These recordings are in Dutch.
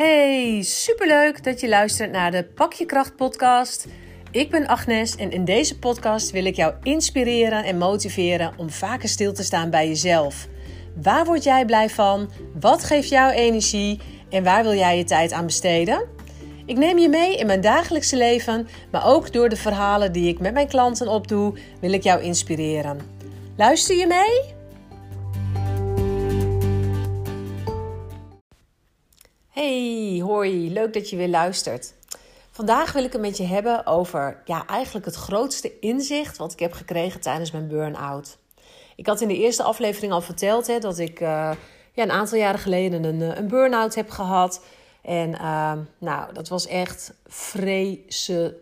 Hey, superleuk dat je luistert naar de Pak je Kracht podcast. Ik ben Agnes en in deze podcast wil ik jou inspireren en motiveren om vaker stil te staan bij jezelf. Waar word jij blij van? Wat geeft jou energie? En waar wil jij je tijd aan besteden? Ik neem je mee in mijn dagelijkse leven, maar ook door de verhalen die ik met mijn klanten opdoe, wil ik jou inspireren. Luister je mee? Hey, hoi, leuk dat je weer luistert. Vandaag wil ik het met je hebben over ja, eigenlijk het grootste inzicht wat ik heb gekregen tijdens mijn burn-out. Ik had in de eerste aflevering al verteld hè, dat ik uh, ja, een aantal jaren geleden een, eh, een burn-out heb gehad. En uh, nou, dat was echt vreselijk.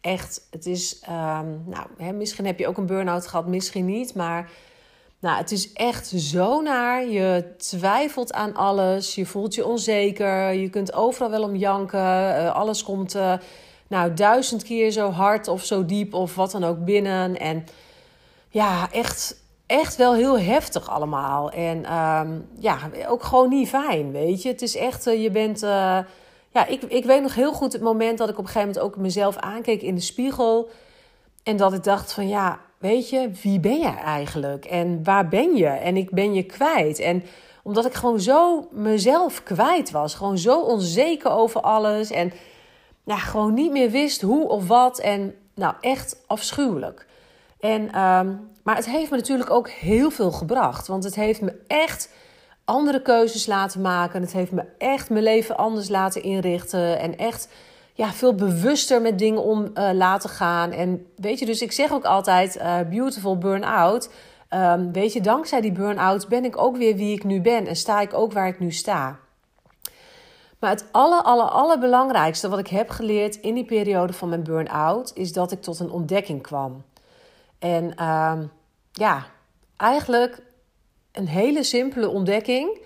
Echt, het is, uh, nou, hè, misschien heb je ook een burn-out gehad, misschien niet, maar nou, het is echt zo naar. Je twijfelt aan alles. Je voelt je onzeker. Je kunt overal wel om janken. Uh, alles komt uh, nou, duizend keer zo hard of zo diep of wat dan ook binnen. En ja, echt, echt wel heel heftig allemaal. En um, ja, ook gewoon niet fijn, weet je. Het is echt, uh, je bent... ja, ik, ik weet nog heel goed het moment dat ik op een gegeven moment ook mezelf aankeek in de spiegel. En dat ik dacht van ja, weet je, wie ben je eigenlijk? En waar ben je? En ik ben je kwijt. En omdat ik gewoon zo mezelf kwijt was. Gewoon zo onzeker over alles. En ja, gewoon niet meer wist hoe of wat. En nou, echt afschuwelijk. En, um, maar het heeft me natuurlijk ook heel veel gebracht. Want het heeft me echt andere keuzes laten maken. Het heeft me echt mijn leven anders laten inrichten. En echt ja, veel bewuster met dingen om uh, laten gaan. En weet je, dus ik zeg ook altijd: uh, beautiful burn-out. Um, weet je, dankzij die burn-out ben ik ook weer wie ik nu ben en sta ik ook waar ik nu sta. Maar het aller, aller, allerbelangrijkste wat ik heb geleerd in die periode van mijn burn-out is dat ik tot een ontdekking kwam. En uh, ja, eigenlijk een hele simpele ontdekking,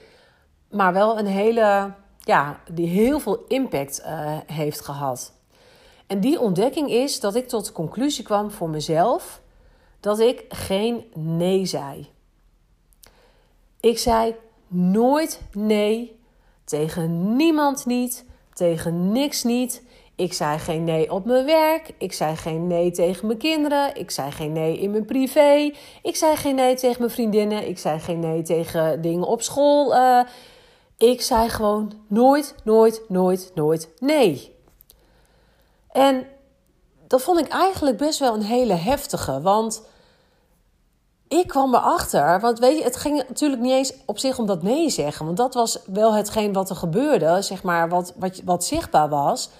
maar wel een hele ja, die heel veel impact uh, heeft gehad. En die ontdekking is dat ik tot de conclusie kwam voor mezelf dat ik geen nee zei. Ik zei nooit nee tegen niemand niet, tegen niks niet. Ik zei geen nee op mijn werk. Ik zei geen nee tegen mijn kinderen. Ik zei geen nee in mijn privé. Ik zei geen nee tegen mijn vriendinnen. Ik zei geen nee tegen dingen op school. Uh, ik zei gewoon nooit, nooit, nooit, nooit nee. En dat vond ik eigenlijk best wel een hele heftige. Want ik kwam erachter. Want weet je, het ging natuurlijk niet eens op zich om dat nee zeggen. Want dat was wel hetgeen wat er gebeurde, zeg maar, wat, wat, wat zichtbaar was.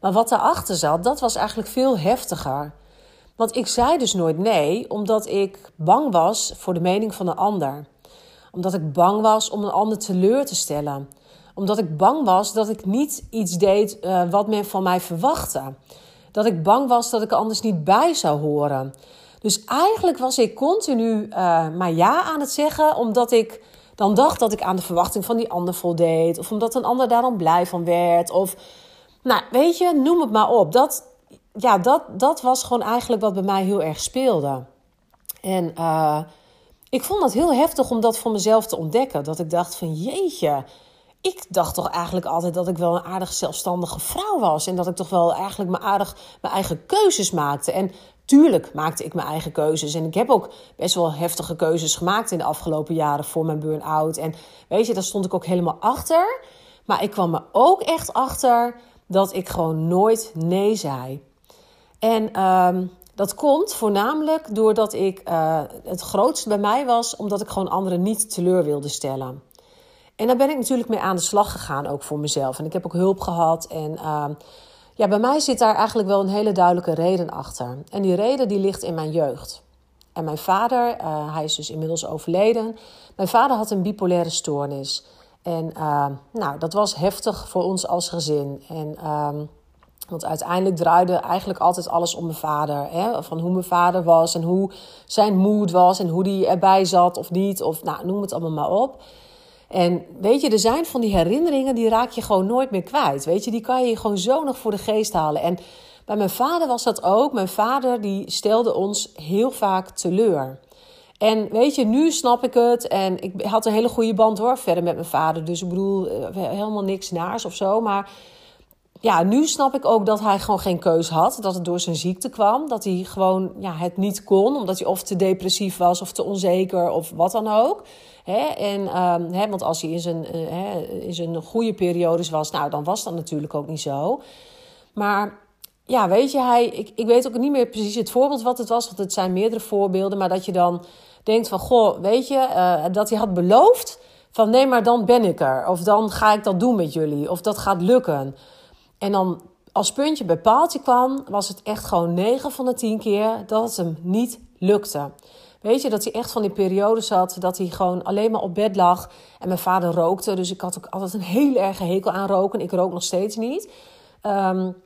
Maar wat daarachter zat, dat was eigenlijk veel heftiger. Want ik zei dus nooit nee, omdat ik bang was voor de mening van een ander omdat ik bang was om een ander teleur te stellen. Omdat ik bang was dat ik niet iets deed uh, wat men van mij verwachtte. Dat ik bang was dat ik er anders niet bij zou horen. Dus eigenlijk was ik continu uh, maar ja aan het zeggen, omdat ik dan dacht dat ik aan de verwachting van die ander voldeed. Of omdat een ander daar dan blij van werd. Of, nou, weet je, noem het maar op. Dat, ja, dat, dat was gewoon eigenlijk wat bij mij heel erg speelde. En uh, ik vond dat heel heftig om dat voor mezelf te ontdekken. Dat ik dacht van jeetje, ik dacht toch eigenlijk altijd dat ik wel een aardig zelfstandige vrouw was. En dat ik toch wel eigenlijk mijn, aardig, mijn eigen keuzes maakte. En tuurlijk maakte ik mijn eigen keuzes. En ik heb ook best wel heftige keuzes gemaakt in de afgelopen jaren voor mijn burn-out. En weet je, daar stond ik ook helemaal achter. Maar ik kwam er ook echt achter dat ik gewoon nooit nee zei. En um, dat komt voornamelijk doordat ik uh, het grootste bij mij was, omdat ik gewoon anderen niet teleur wilde stellen. En daar ben ik natuurlijk mee aan de slag gegaan, ook voor mezelf. En ik heb ook hulp gehad. En uh, ja, bij mij zit daar eigenlijk wel een hele duidelijke reden achter. En die reden die ligt in mijn jeugd. En mijn vader, uh, hij is dus inmiddels overleden. Mijn vader had een bipolaire stoornis. En nou, dat was heftig voor ons als gezin. En ehm, want uiteindelijk draaide eigenlijk altijd alles om mijn vader. Hè? Van hoe mijn vader was en hoe zijn moed was en hoe die erbij zat of niet. Of nou, noem het allemaal maar op. En weet je, er zijn van die herinneringen die raak je gewoon nooit meer kwijt. Weet je, die kan je gewoon zo nog voor de geest halen. En bij mijn vader was dat ook. Mijn vader die stelde ons heel vaak teleur. En weet je, nu snap ik het. En ik had een hele goede band hoor, verder met mijn vader. Dus ik bedoel, eh, helemaal niks naars of zo. Maar ja, nu snap ik ook dat hij gewoon geen keus had. Dat het door zijn ziekte kwam. Dat hij gewoon ja, het niet kon. Omdat hij of te depressief was of te onzeker of wat dan ook. En, um, hè, want als hij in zijn, hè, in zijn goede periodes was, nou, dan was dat natuurlijk ook niet zo. Maar ja, weet je, hij, ik, ik weet ook niet meer precies het voorbeeld wat het was. Want het zijn meerdere voorbeelden. Maar dat je dan denkt van, goh, weet je, uh, dat hij had beloofd van nee, maar dan ben ik er. Of dan ga ik dat doen met jullie. Of dat gaat lukken. En dan als puntje bij paaltje kwam, was het echt gewoon 9 van de 10 keer dat het hem niet lukte. Weet je, dat hij echt van die periode zat dat hij gewoon alleen maar op bed lag. En mijn vader rookte, dus ik had ook altijd een heel erg hekel aan roken. Ik rook nog steeds niet. Um,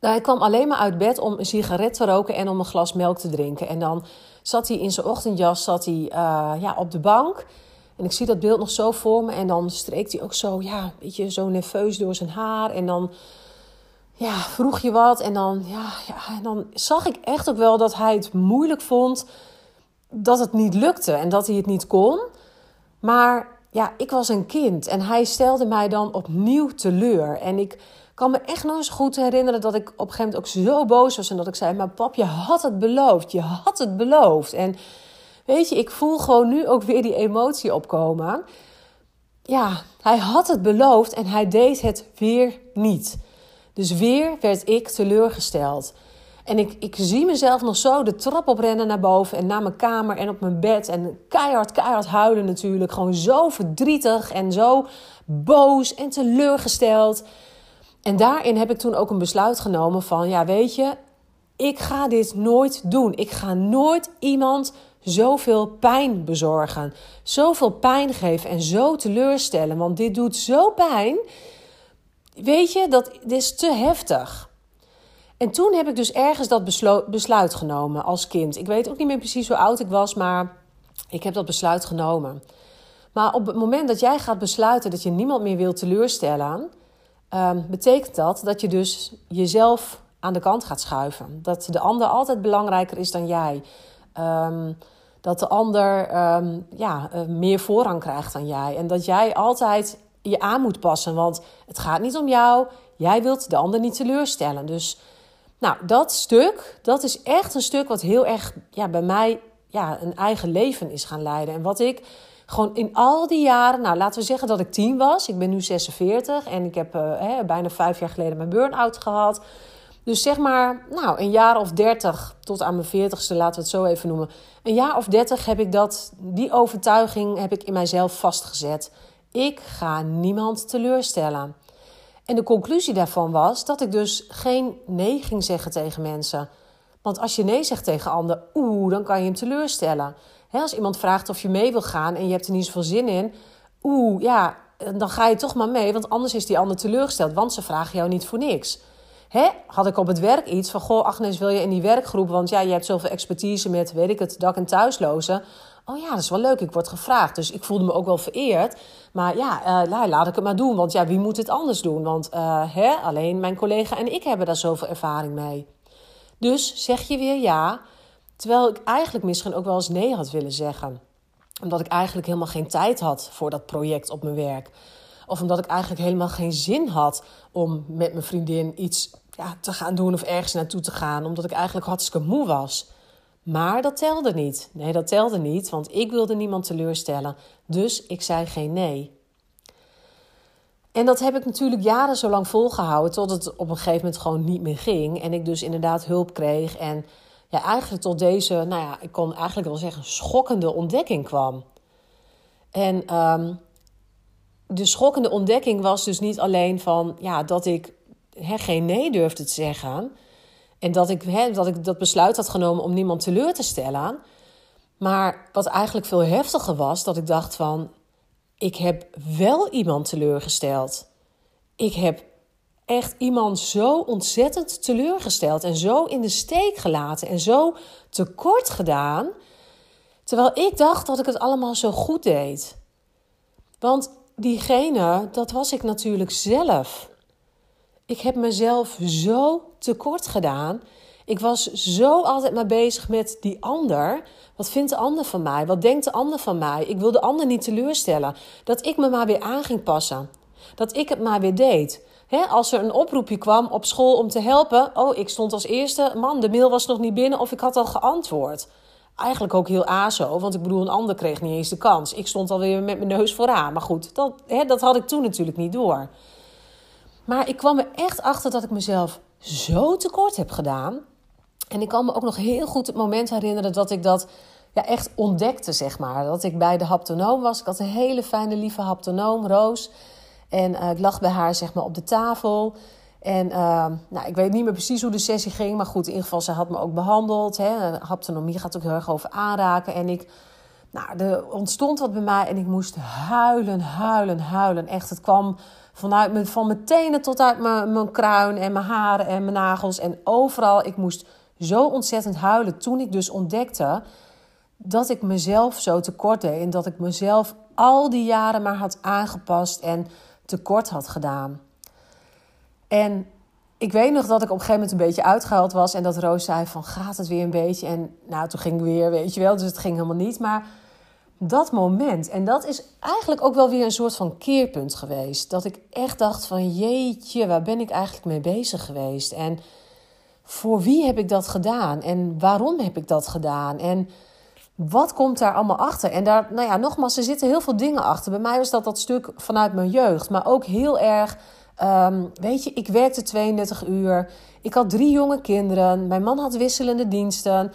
hij kwam alleen maar uit bed om een sigaret te roken en om een glas melk te drinken. En dan zat hij in zijn ochtendjas zat hij, uh, ja, op de bank. En ik zie dat beeld nog zo voor me. En dan streekt hij ook zo, ja, een beetje zo nerveus door zijn haar. En dan ja, vroeg je wat. En dan, ja, ja, en dan zag ik echt ook wel dat hij het moeilijk vond dat het niet lukte en dat hij het niet kon. Maar ja, ik was een kind en hij stelde mij dan opnieuw teleur. En ik kan me echt nog eens goed herinneren dat ik op een gegeven moment ook zo boos was. En dat ik zei, maar pap, je had het beloofd. Je had het beloofd. En weet je, ik voel gewoon nu ook weer die emotie opkomen. Ja, hij had het beloofd en hij deed het weer niet. Dus weer werd ik teleurgesteld. En ik, ik zie mezelf nog zo de trap oprennen naar boven en naar mijn kamer en op mijn bed. En keihard, keihard huilen natuurlijk. Gewoon zo verdrietig en zo boos en teleurgesteld. En daarin heb ik toen ook een besluit genomen van, ja weet je, ik ga dit nooit doen. Ik ga nooit iemand zoveel pijn bezorgen. Zoveel pijn geven en zo teleurstellen. Want dit doet zo pijn. Weet je, dat is te heftig. En toen heb ik dus ergens dat besluit genomen als kind. Ik weet ook niet meer precies hoe oud ik was, maar ik heb dat besluit genomen. Maar op het moment dat jij gaat besluiten dat je niemand meer wilt teleurstellen, um, betekent dat dat je dus jezelf aan de kant gaat schuiven. Dat de ander altijd belangrijker is dan jij. Um, dat de ander um, ja, uh, meer voorrang krijgt dan jij. En dat jij altijd je aan moet passen. Want het gaat niet om jou. Jij wilt de ander niet teleurstellen. Dus nou, dat stuk, dat is echt een stuk wat heel erg ja, bij mij ja, een eigen leven is gaan leiden. En wat ik gewoon in al die jaren, nou laten we zeggen dat ik tien was. Ik ben nu 46 en ik heb hè, bijna vijf jaar geleden mijn burn-out gehad. Dus zeg maar, nou, een jaar of dertig tot aan mijn veertigste, laten we het zo even noemen. Een jaar of dertig heb ik dat, die overtuiging heb ik in mijzelf vastgezet. Ik ga niemand teleurstellen. En de conclusie daarvan was dat ik dus geen nee ging zeggen tegen mensen. Want als je nee zegt tegen anderen, oeh, dan kan je hem teleurstellen. als iemand vraagt of je mee wil gaan en je hebt er niet zoveel zin in, oeh, ja, dan ga je toch maar mee, want anders is die ander teleurgesteld, want ze vragen jou niet voor niks. Hè? Had ik op het werk iets van, goh, Agnes, wil je in die werkgroep, want ja, je hebt zoveel expertise met, weet ik het, dak- en thuislozen. Oh ja, dat is wel leuk, ik word gevraagd. Dus ik voelde me ook wel vereerd. Maar ja, uh, laat ik het maar doen, want ja, wie moet het anders doen? Want uh, hè, alleen mijn collega en ik hebben daar zoveel ervaring mee. Dus zeg je weer ja, terwijl ik eigenlijk misschien ook wel eens nee had willen zeggen. Omdat ik eigenlijk helemaal geen tijd had voor dat project op mijn werk. Of omdat ik eigenlijk helemaal geen zin had om met mijn vriendin iets ja, te gaan doen of ergens naartoe te gaan. Omdat ik eigenlijk hartstikke moe was. Maar dat telde niet. Nee, dat telde niet, want ik wilde niemand teleurstellen. Dus ik zei geen nee. En dat heb ik natuurlijk jaren zo lang volgehouden, tot het op een gegeven moment gewoon niet meer ging. En ik dus inderdaad hulp kreeg. En ja, eigenlijk tot deze, nou ja, ik kon eigenlijk wel zeggen, schokkende ontdekking kwam. En um, de schokkende ontdekking was dus niet alleen van ja, dat ik geen nee durfde te zeggen. En dat ik, dat ik dat besluit had genomen om niemand teleur te stellen. Maar wat eigenlijk veel heftiger was, dat ik dacht van... ik heb wel iemand teleurgesteld. Ik heb echt iemand zo ontzettend teleurgesteld... en zo in de steek gelaten en zo tekort gedaan... terwijl ik dacht dat ik het allemaal zo goed deed. Want diegene, dat was ik natuurlijk zelf. Ik heb mezelf zo tekort gedaan. Ik was zo altijd maar bezig met die ander. Wat vindt de ander van mij? Wat denkt de ander van mij? Ik wil de ander niet teleurstellen. Dat ik me maar weer aan ging passen. Dat ik het maar weer deed. als er een oproepje kwam op school om te helpen. Oh, ik stond als eerste. Man, de mail was nog niet binnen of ik had al geantwoord. Eigenlijk ook heel azo, want ik bedoel, een ander kreeg niet eens de kans. Ik stond alweer met mijn neus vooraan. Maar goed, dat, dat had ik toen natuurlijk niet door. Maar ik kwam er echt achter dat ik mezelf zo tekort heb gedaan. En ik kan me ook nog heel goed het moment herinneren dat ik dat ja, echt ontdekte, zeg maar. Dat ik bij de haptonoom was. Ik had een hele fijne, lieve haptonoom, Roos. En uh, ik lag bij haar zeg maar, op de tafel. En uh, nou, ik weet niet meer precies hoe de sessie ging. Maar goed, in ieder geval, ze had me ook behandeld. Hè. Haptonomie gaat ook heel erg over aanraken. En ik, nou, er ontstond wat bij mij. En ik moest huilen, huilen, huilen. Echt, het kwam vanuit mijn, van mijn tenen tot uit mijn, mijn kruin en mijn haren en mijn nagels. En overal, ik moest zo ontzettend huilen toen ik dus ontdekte dat ik mezelf zo tekort deed. En dat ik mezelf al die jaren maar had aangepast en tekort had gedaan. En ik weet nog dat ik op een gegeven moment een beetje uitgehaald was. En dat Roos zei van, gaat het weer een beetje? En nou, toen ging ik weer, weet je wel. Dus het ging helemaal niet. Maar dat moment, en dat is eigenlijk ook wel weer een soort van keerpunt geweest. Dat ik echt dacht van, jeetje, waar ben ik eigenlijk mee bezig geweest? En voor wie heb ik dat gedaan? En waarom heb ik dat gedaan? En wat komt daar allemaal achter? En daar, nou ja, nogmaals, er zitten heel veel dingen achter. Bij mij was dat dat stuk vanuit mijn jeugd, maar ook heel erg. Ehm, weet je, ik werkte 32 uur. Ik had drie jonge kinderen. Mijn man had wisselende diensten.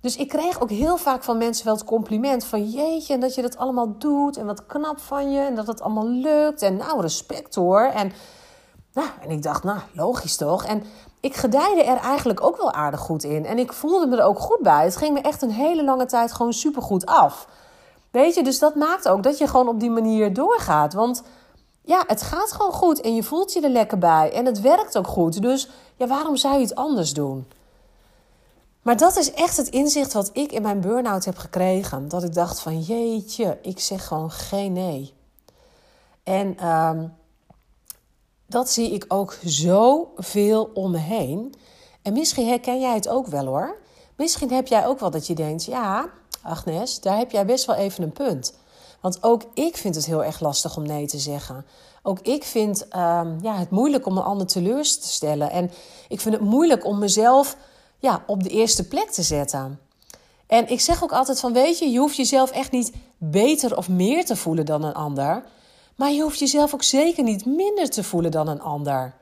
Dus ik kreeg ook heel vaak van mensen wel het compliment van jeetje, en dat je dat allemaal doet en wat knap van je en dat het allemaal lukt en nou respect hoor. En, nou, en ik dacht, nou logisch toch? En ik gedijde er eigenlijk ook wel aardig goed in. En ik voelde me er ook goed bij. Het ging me echt een hele lange tijd gewoon supergoed af. Weet je, dus dat maakt ook dat je gewoon op die manier doorgaat. Want ja, het gaat gewoon goed en je voelt je er lekker bij. En het werkt ook goed. Dus ja, waarom zou je het anders doen? Maar dat is echt het inzicht wat ik in mijn burn-out heb gekregen. Dat ik dacht van jeetje, ik zeg gewoon geen nee. En ehm, dat zie ik ook zoveel om me heen. En misschien herken jij het ook wel hoor. Misschien heb jij ook wel dat je denkt: ja, Agnes, daar heb jij best wel even een punt. Want ook ik vind het heel erg lastig om nee te zeggen. Ook ik vind um, ja, het moeilijk om een ander teleur te stellen. En ik vind het moeilijk om mezelf ja, op de eerste plek te zetten. En ik zeg ook altijd van, weet je, je hoeft jezelf echt niet beter of meer te voelen dan een ander. Maar je hoeft jezelf ook zeker niet minder te voelen dan een ander.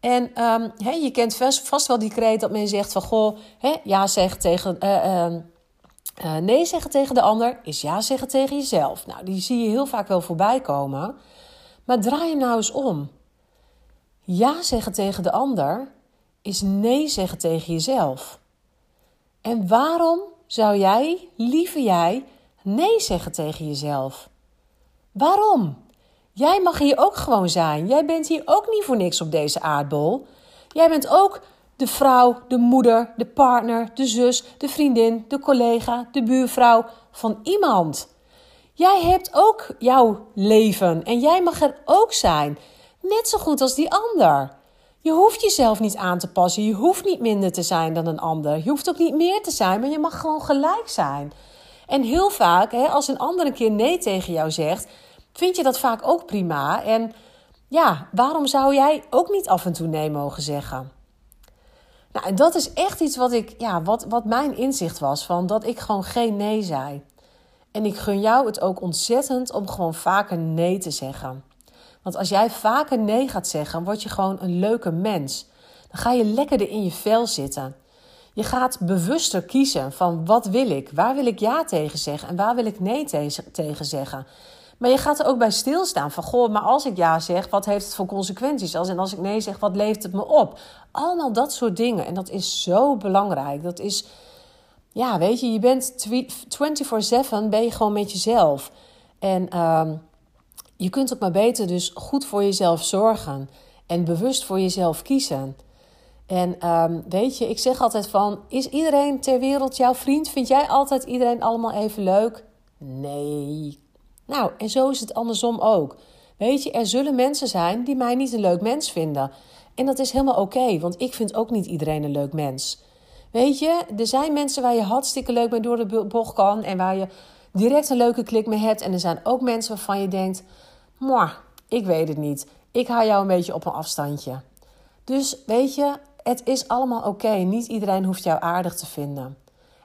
En um, je kent vast, wel die kreet dat men zegt van... Goh, ja zeggen tegen... Uh, uh, nee zeggen tegen de ander is ja zeggen tegen jezelf. Nou, die zie je heel vaak wel voorbij komen. Maar draai hem nou eens om. Ja zeggen tegen de ander is nee zeggen tegen jezelf. En waarom zou jij, lieve jij, nee zeggen tegen jezelf? Waarom? Jij mag hier ook gewoon zijn. Jij bent hier ook niet voor niks op deze aardbol. Jij bent ook de vrouw, de moeder, de partner, de zus, de vriendin, de collega, de buurvrouw van iemand. Jij hebt ook jouw leven en jij mag er ook zijn. Net zo goed als die ander. Je hoeft jezelf niet aan te passen. Je hoeft niet minder te zijn dan een ander. Je hoeft ook niet meer te zijn, maar je mag gewoon gelijk zijn. En heel vaak, hè, als een ander een keer nee tegen jou zegt, vind je dat vaak ook prima. En ja, waarom zou jij ook niet af en toe nee mogen zeggen? Nou, en dat is echt iets wat, ik, ja, wat, wat mijn inzicht was: van dat ik gewoon geen nee zei. En ik gun jou het ook ontzettend om gewoon vaker nee te zeggen. Want als jij vaker nee gaat zeggen, word je gewoon een leuke mens. Dan ga je lekkerder in je vel zitten. Je gaat bewuster kiezen van wat wil ik, waar wil ik ja tegen zeggen en waar wil ik nee tegen zeggen. Maar je gaat er ook bij stilstaan van, goh, maar als ik ja zeg, wat heeft het voor consequenties? Als, en als ik nee zeg, wat levert het me op? Allemaal dat soort dingen. En dat is zo belangrijk. Dat is, ja, weet je, je bent 24-7, ben je gewoon met jezelf. En uh, je kunt ook maar beter dus goed voor jezelf zorgen. En bewust voor jezelf kiezen. En um, weet je, ik zeg altijd van, is iedereen ter wereld jouw vriend? Vind jij altijd iedereen allemaal even leuk? Nee, nou, en zo is het andersom ook. Weet je, er zullen mensen zijn die mij niet een leuk mens vinden. En dat is helemaal oké, want ik vind ook niet iedereen een leuk mens. Weet je, er zijn mensen waar je hartstikke leuk mee door de bocht kan en waar je direct een leuke klik mee hebt. En er zijn ook mensen waarvan je denkt: Mwah, ik weet het niet. Ik hou jou een beetje op een afstandje. Dus weet je, het is allemaal oké. Niet iedereen hoeft jou aardig te vinden.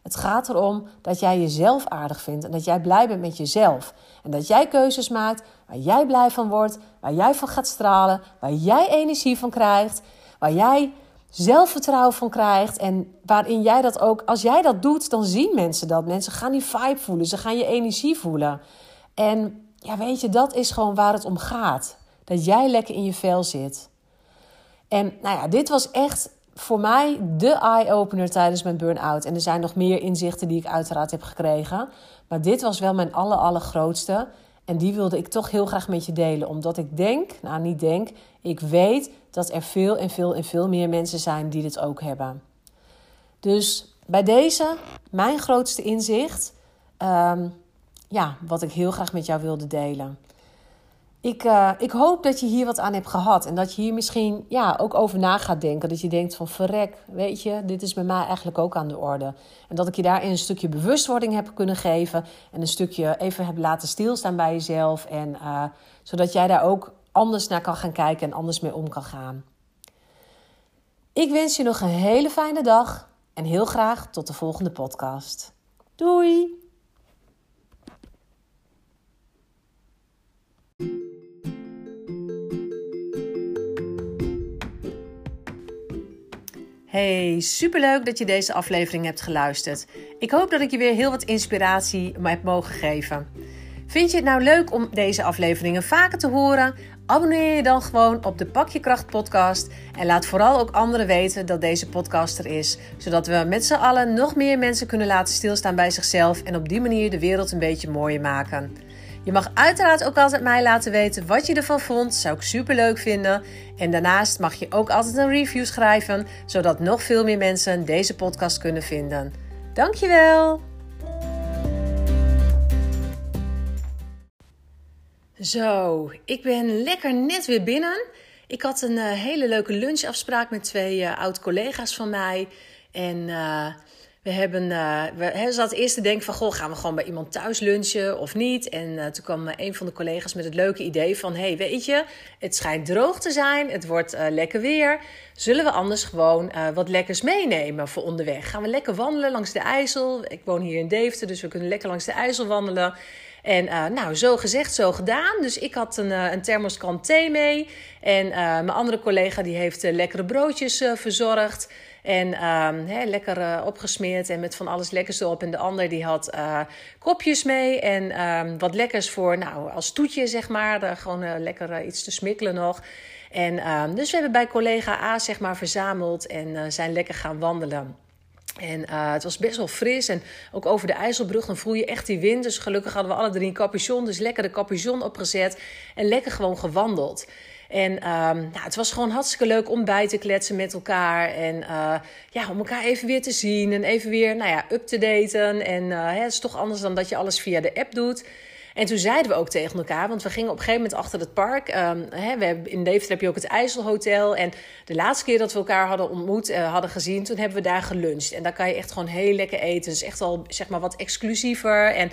Het gaat erom dat jij jezelf aardig vindt en dat jij blij bent met jezelf. En dat jij keuzes maakt waar jij blij van wordt, waar jij van gaat stralen, waar jij energie van krijgt, waar jij zelfvertrouwen van krijgt en waarin jij dat ook, als jij dat doet, dan zien mensen dat. Mensen gaan die vibe voelen, ze gaan je energie voelen. En ja, weet je, dat is gewoon waar het om gaat. Dat jij lekker in je vel zit. En nou ja, dit was echt voor mij de eye-opener tijdens mijn burn-out. En er zijn nog meer inzichten die ik uiteraard heb gekregen. Maar dit was wel mijn aller, allergrootste. En die wilde ik toch heel graag met je delen. Omdat ik denk, nou niet denk, ik weet dat er veel en veel en veel meer mensen zijn die dit ook hebben. Dus bij deze, mijn grootste inzicht. Um, ja, wat ik heel graag met jou wilde delen. Ik, uh, ik hoop dat je hier wat aan hebt gehad. En dat je hier misschien ja, ook over na gaat denken. Dat je denkt van verrek, weet je, dit is bij mij eigenlijk ook aan de orde. En dat ik je daarin een stukje bewustwording heb kunnen geven. En een stukje even heb laten stilstaan bij jezelf. En uh, zodat jij daar ook anders naar kan gaan kijken en anders mee om kan gaan. Ik wens je nog een hele fijne dag. En heel graag tot de volgende podcast. Doei! Hey, superleuk dat je deze aflevering hebt geluisterd. Ik hoop dat ik je weer heel wat inspiratie heb mogen geven. Vind je het nou leuk om deze afleveringen vaker te horen? Abonneer je dan gewoon op de Pak je Kracht podcast en laat vooral ook anderen weten dat deze podcast er is, zodat we met z'n allen nog meer mensen kunnen laten stilstaan bij zichzelf en op die manier de wereld een beetje mooier maken. Je mag uiteraard ook altijd mij laten weten wat je ervan vond. Zou ik super leuk vinden. En daarnaast mag je ook altijd een review schrijven, zodat nog veel meer mensen deze podcast kunnen vinden. Dankjewel! Zo, ik ben lekker net weer binnen. Ik had een uh, hele leuke lunchafspraak met twee uh, oud-collega's van mij. En uh, we hebben, uh, we, eerst te denken van, goh, gaan we gewoon bij iemand thuis lunchen of niet? En uh, toen kwam een van de collega's met het leuke idee van, hey, weet je, het schijnt droog te zijn, het wordt uh, lekker weer. Zullen we anders gewoon wat lekkers meenemen voor onderweg? Gaan we lekker wandelen langs de IJssel? Ik woon hier in Deventer, dus we kunnen lekker langs de IJssel wandelen. En nou, zo gezegd, zo gedaan. Dus ik had een, een thermoskan thee mee. En mijn andere collega die heeft lekkere broodjes verzorgd. En um, lekker uh, opgesmeerd en met van alles lekkers erop. En de ander die had uh, kopjes mee en um, wat lekkers voor, nou, als toetje zeg maar. Gewoon lekker iets te smikkelen nog. En um, dus we hebben bij collega A zeg maar verzameld en zijn lekker gaan wandelen. En het was best wel fris. En ook over de IJsselbrug, dan voel je echt die wind. Dus gelukkig hadden we alle drie een capuchon. Dus lekker de capuchon opgezet. En lekker gewoon gewandeld. En um, nou, het was gewoon hartstikke leuk om bij te kletsen met elkaar. En uh, ja, om elkaar even weer te zien en even weer nou ja, up te daten. En uh, het is toch anders dan dat je alles via de app doet. En toen zeiden we ook tegen elkaar, want we gingen op een gegeven moment achter het park. Um, hè, we hebben, in Deventer heb je ook het IJsselhotel. En de laatste keer dat we elkaar hadden ontmoet, uh, hadden gezien, toen hebben we daar geluncht. En daar kan je echt gewoon heel lekker eten. Dus echt wel, zeg maar, wat exclusiever. En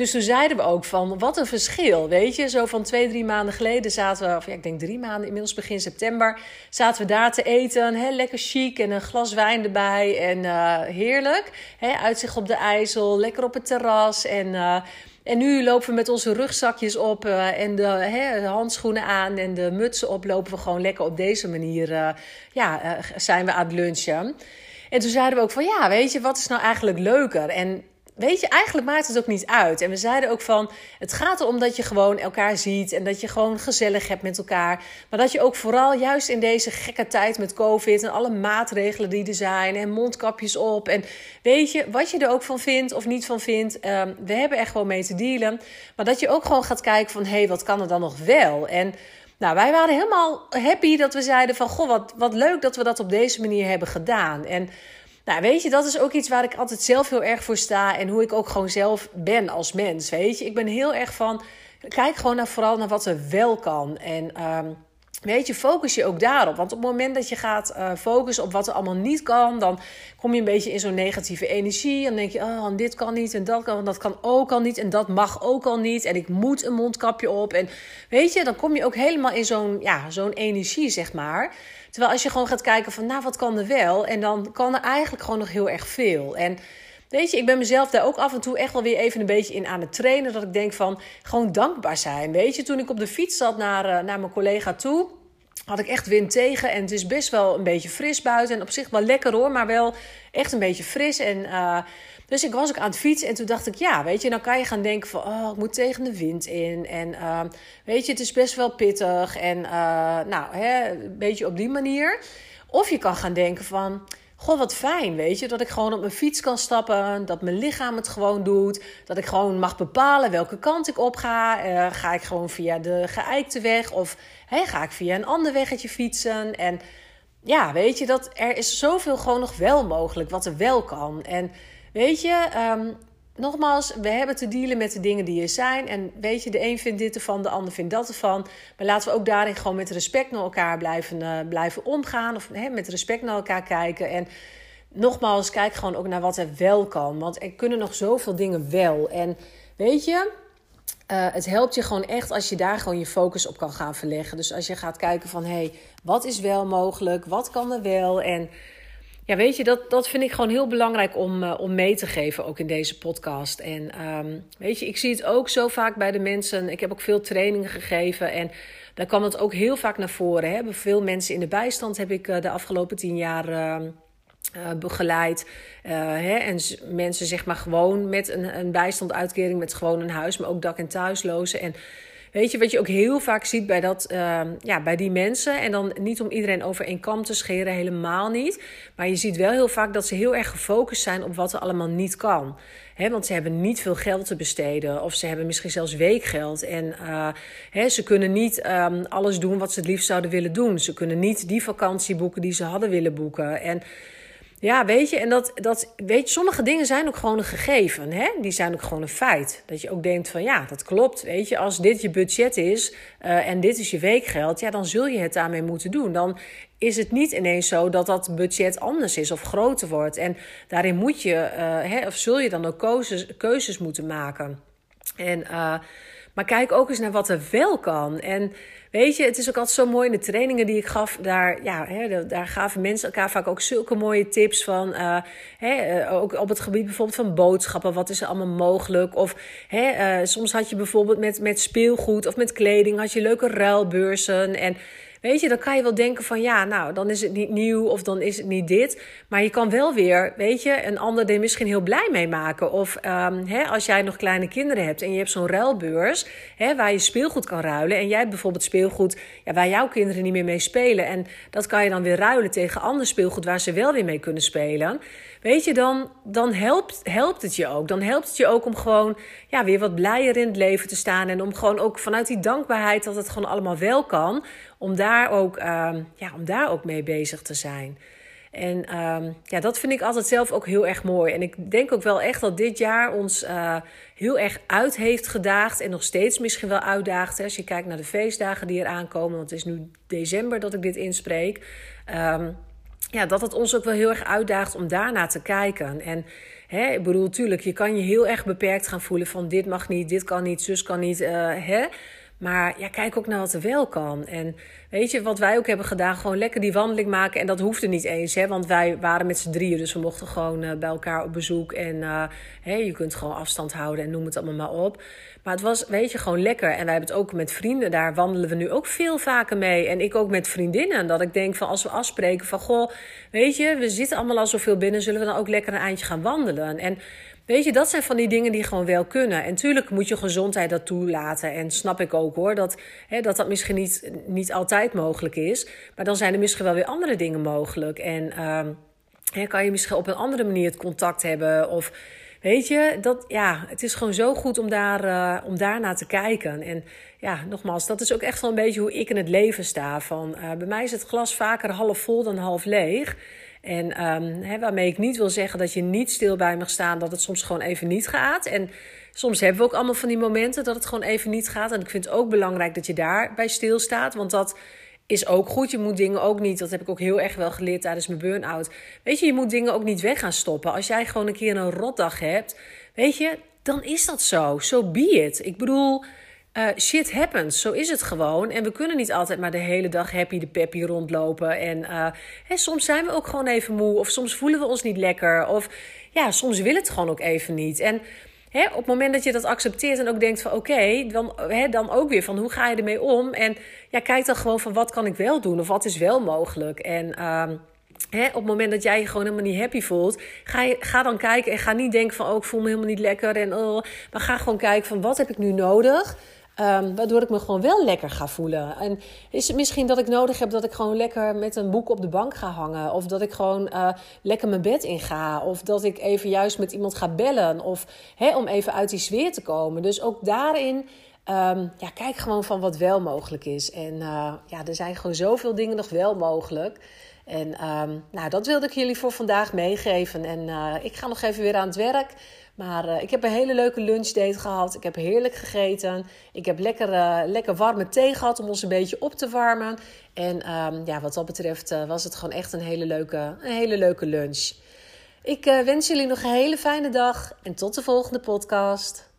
dus toen zeiden we ook van, wat een verschil, weet je. Zo van twee, drie maanden geleden zaten we, of ja, ik denk drie maanden, inmiddels begin september, zaten we daar te eten. Lekker chic en een glas wijn erbij en uh, heerlijk. Hè, uitzicht op de IJssel, lekker op het terras en... Uh, en nu lopen we met onze rugzakjes op uh, en de, handschoenen aan en de mutsen op. Lopen we gewoon lekker op deze manier. Ja, zijn we aan het lunchen. En toen zeiden we ook van ja, weet je, wat is nou eigenlijk leuker? En weet je, eigenlijk maakt het ook niet uit. En we zeiden ook van, het gaat erom dat je gewoon elkaar ziet en dat je gewoon gezellig hebt met elkaar. Maar dat je ook vooral juist in deze gekke tijd met COVID en alle maatregelen die er zijn en mondkapjes op. En weet je, wat je er ook van vindt of niet van vindt, um, we hebben er gewoon mee te dealen. Maar dat je ook gewoon gaat kijken van, hé, hey, wat kan er dan nog wel? En... Nou, wij waren helemaal happy dat we zeiden van... Goh, wat, wat leuk dat we dat op deze manier hebben gedaan. En nou, weet je, dat is ook iets waar ik altijd zelf heel erg voor sta. En hoe ik ook gewoon zelf ben als mens. Weet je, ik ben heel erg van. Kijk gewoon naar, vooral naar wat er wel kan. En. Um, Weet je, focus je ook daarop. Want op het moment dat je gaat uh, focussen op wat er allemaal niet kan, dan kom je een beetje in zo'n negatieve energie. Dan denk je, oh, dit kan niet en dat kan, dat kan ook al niet en dat mag ook al niet. En ik moet een mondkapje op. En weet je, dan kom je ook helemaal in zo'n ja, zo'n energie, zeg maar. Terwijl als je gewoon gaat kijken van, nou, wat kan er wel? En dan kan er eigenlijk gewoon nog heel erg veel. En Weet je, ik ben mezelf daar ook af en toe echt wel weer even een beetje in aan het trainen. Dat ik denk van gewoon dankbaar zijn. Weet je, toen ik op de fiets zat naar, uh, naar mijn collega toe had ik echt wind tegen. En het is best wel een beetje fris buiten. En op zich wel lekker hoor, maar wel echt een beetje fris. En, uh, dus ik was ook aan het fietsen. En toen dacht ik, ja, weet je, dan kan je gaan denken van... oh, ik moet tegen de wind in. En uh, weet je, het is best wel pittig. En uh, nou, hè, een beetje op die manier. Of je kan gaan denken van... Goh, wat fijn, weet je, dat ik gewoon op mijn fiets kan stappen, dat mijn lichaam het gewoon doet, dat ik gewoon mag bepalen welke kant ik op ga. Uh, ga ik gewoon via de geëikte weg of hey, ga ik via een ander weggetje fietsen? En ja, weet je, dat er is zoveel gewoon nog wel mogelijk wat er wel kan. En weet je, um, nogmaals, we hebben te dealen met de dingen die er zijn. En weet je, de een vindt dit ervan, de ander vindt dat ervan. Maar laten we ook daarin gewoon met respect naar elkaar blijven, uh, blijven omgaan. Of met respect naar elkaar kijken. En nogmaals, kijk gewoon ook naar wat er wel kan. Want er kunnen nog zoveel dingen wel. En weet je, uh, het helpt je gewoon echt als je daar gewoon je focus op kan gaan verleggen. Dus als je gaat kijken van, hé, hey, wat is wel mogelijk? Wat kan er wel? En ja, weet je, dat, dat vind ik gewoon heel belangrijk om, uh, om mee te geven, ook in deze podcast. En um, weet je, ik zie het ook zo vaak bij de mensen. Ik heb ook veel trainingen gegeven en daar kwam het ook heel vaak naar voren. Hè. Veel mensen in de bijstand heb ik uh, de afgelopen tien jaar uh, begeleid. Hè. En mensen zeg maar gewoon met een, een bijstandsuitkering, met gewoon een huis, maar ook dak- en thuislozen. En Weet je, wat je ook heel vaak ziet bij, dat, uh, ja, bij die mensen. En dan niet om iedereen over één kam te scheren, helemaal niet. Maar je ziet wel heel vaak dat ze heel erg gefocust zijn op wat er allemaal niet kan. He, want ze hebben niet veel geld te besteden. Of ze hebben misschien zelfs weekgeld. En he, ze kunnen niet um, alles doen wat ze het liefst zouden willen doen. Ze kunnen niet die vakantie boeken die ze hadden willen boeken. En ja, weet je, en dat, dat, weet je, sommige dingen zijn ook gewoon een gegeven. Hè? Die zijn ook gewoon een feit. Dat je ook denkt van ja, dat klopt. Weet je, als dit je budget is uh, en dit is je weekgeld, ja, dan zul je het daarmee moeten doen. Dan is het niet ineens zo dat dat budget anders is of groter wordt. En daarin moet je, uh, hè, of zul je dan ook keuzes, keuzes moeten maken. En, uh, maar kijk ook eens naar wat er wel kan. En Weet je, het is ook altijd zo mooi in de trainingen die ik gaf. Daar, ja, hè, daar gaven mensen elkaar vaak ook zulke mooie tips van. Uh, hè, uh, ook op het gebied bijvoorbeeld van boodschappen. Wat is er allemaal mogelijk? Of hè, uh, soms had je bijvoorbeeld met, met speelgoed of met kleding. had je leuke ruilbeurzen. En Weet je, dan kan je wel denken van ja, nou, dan is het niet nieuw of dan is het niet dit. Maar je kan wel weer, weet je, een ander er misschien heel blij mee maken. Of um, hè, als jij nog kleine kinderen hebt en je hebt zo'n ruilbeurs hè, waar je speelgoed kan ruilen. En jij hebt bijvoorbeeld speelgoed ja, waar jouw kinderen niet meer mee spelen. En dat kan je dan weer ruilen tegen ander speelgoed waar ze wel weer mee kunnen spelen. Weet je, dan, dan helpt, helpt het je ook. Dan helpt het je ook om gewoon ja, weer wat blijer in het leven te staan. En om gewoon ook vanuit die dankbaarheid dat het gewoon allemaal wel kan. Om daar ook, um, ja, om daar ook mee bezig te zijn. En um, ja, dat vind ik altijd zelf ook heel erg mooi. En ik denk ook wel echt dat dit jaar ons uh, heel erg uit heeft gedaagd. En nog steeds misschien wel uitdaagt. Hè, als je kijkt naar de feestdagen die er aankomen. Want het is nu december dat ik dit inspreek. Um, ja, dat het ons ook wel heel erg uitdaagt om daarna te kijken. En hè, ik bedoel, tuurlijk, je kan je heel erg beperkt gaan voelen van dit mag niet, dit kan niet, zus kan niet. Uh, hè? Maar ja, kijk ook naar wat er wel kan. En weet je, wat wij ook hebben gedaan, gewoon lekker die wandeling maken. En dat hoefde niet eens, hè, want wij waren met z'n drieën. Dus we mochten gewoon uh, bij elkaar op bezoek. En hè, je kunt gewoon afstand houden en noem het allemaal maar op. Maar het was, weet je, gewoon lekker. En wij hebben het ook met vrienden. Daar wandelen we nu ook veel vaker mee. En ik ook met vriendinnen. Dat ik denk van als we afspreken van, goh, weet je, we zitten allemaal al zoveel binnen. Zullen we dan ook lekker een eindje gaan wandelen? En Weet je, dat zijn van die dingen die gewoon wel kunnen. En tuurlijk moet je gezondheid dat toelaten. En snap ik ook hoor, dat hè, dat, dat misschien niet, niet altijd mogelijk is. Maar dan zijn er misschien wel weer andere dingen mogelijk. En uh, hè, kan je misschien op een andere manier het contact hebben. Of weet je, dat, ja, het is gewoon zo goed om, daar, uh, om daarnaar te kijken. En ja, nogmaals, dat is ook echt wel een beetje hoe ik in het leven sta. Van, uh, bij mij is het glas vaker half vol dan half leeg. En um, waarmee ik niet wil zeggen dat je niet stil bij mag staan, dat het soms gewoon even niet gaat. En soms hebben we ook allemaal van die momenten dat het gewoon even niet gaat. En ik vind het ook belangrijk dat je daarbij stilstaat, want dat is ook goed. Je moet dingen ook niet, dat heb ik ook heel erg wel geleerd tijdens mijn burn-out. Weet je, je moet dingen ook niet weg gaan stoppen. Als jij gewoon een keer een rotdag hebt, weet je, dan is dat zo. So be it. Ik bedoel, uh, shit happens. Zo is het gewoon. En we kunnen niet altijd maar de hele dag happy de peppy rondlopen. En uh, hè, soms zijn we ook gewoon even moe. Of soms voelen we ons niet lekker. Of ja, soms wil het gewoon ook even niet. En hè, op het moment dat je dat accepteert en ook denkt van oké, dan, dan ook weer van hoe ga je ermee om? En ja, kijk dan gewoon van wat kan ik wel doen of wat is wel mogelijk. En He, op het moment dat jij je gewoon helemaal niet happy voelt, ga, je, ga dan kijken en ga niet denken van oh, ik voel me helemaal niet lekker. En, oh, maar ga gewoon kijken van wat heb ik nu nodig Um, waardoor ik me gewoon wel lekker ga voelen. En is het misschien dat ik nodig heb dat ik gewoon lekker met een boek op de bank ga hangen? Of dat ik gewoon uh, lekker mijn bed in ga? Of dat ik even juist met iemand ga bellen? Of om even uit die sfeer te komen. Dus ook daarin. Um, ja, kijk gewoon van wat wel mogelijk is. En uh, ja, er zijn gewoon zoveel dingen nog wel mogelijk. En um, nou, dat wilde ik jullie voor vandaag meegeven. En uh, ik ga nog even weer aan het werk. Maar uh, ik heb een hele leuke lunchdate gehad. Ik heb heerlijk gegeten. Ik heb lekker, uh, lekker warme thee gehad om ons een beetje op te warmen. En um, ja, wat dat betreft uh, was het gewoon echt een hele leuke, een hele leuke lunch. Ik wens jullie nog een hele fijne dag en tot de volgende podcast.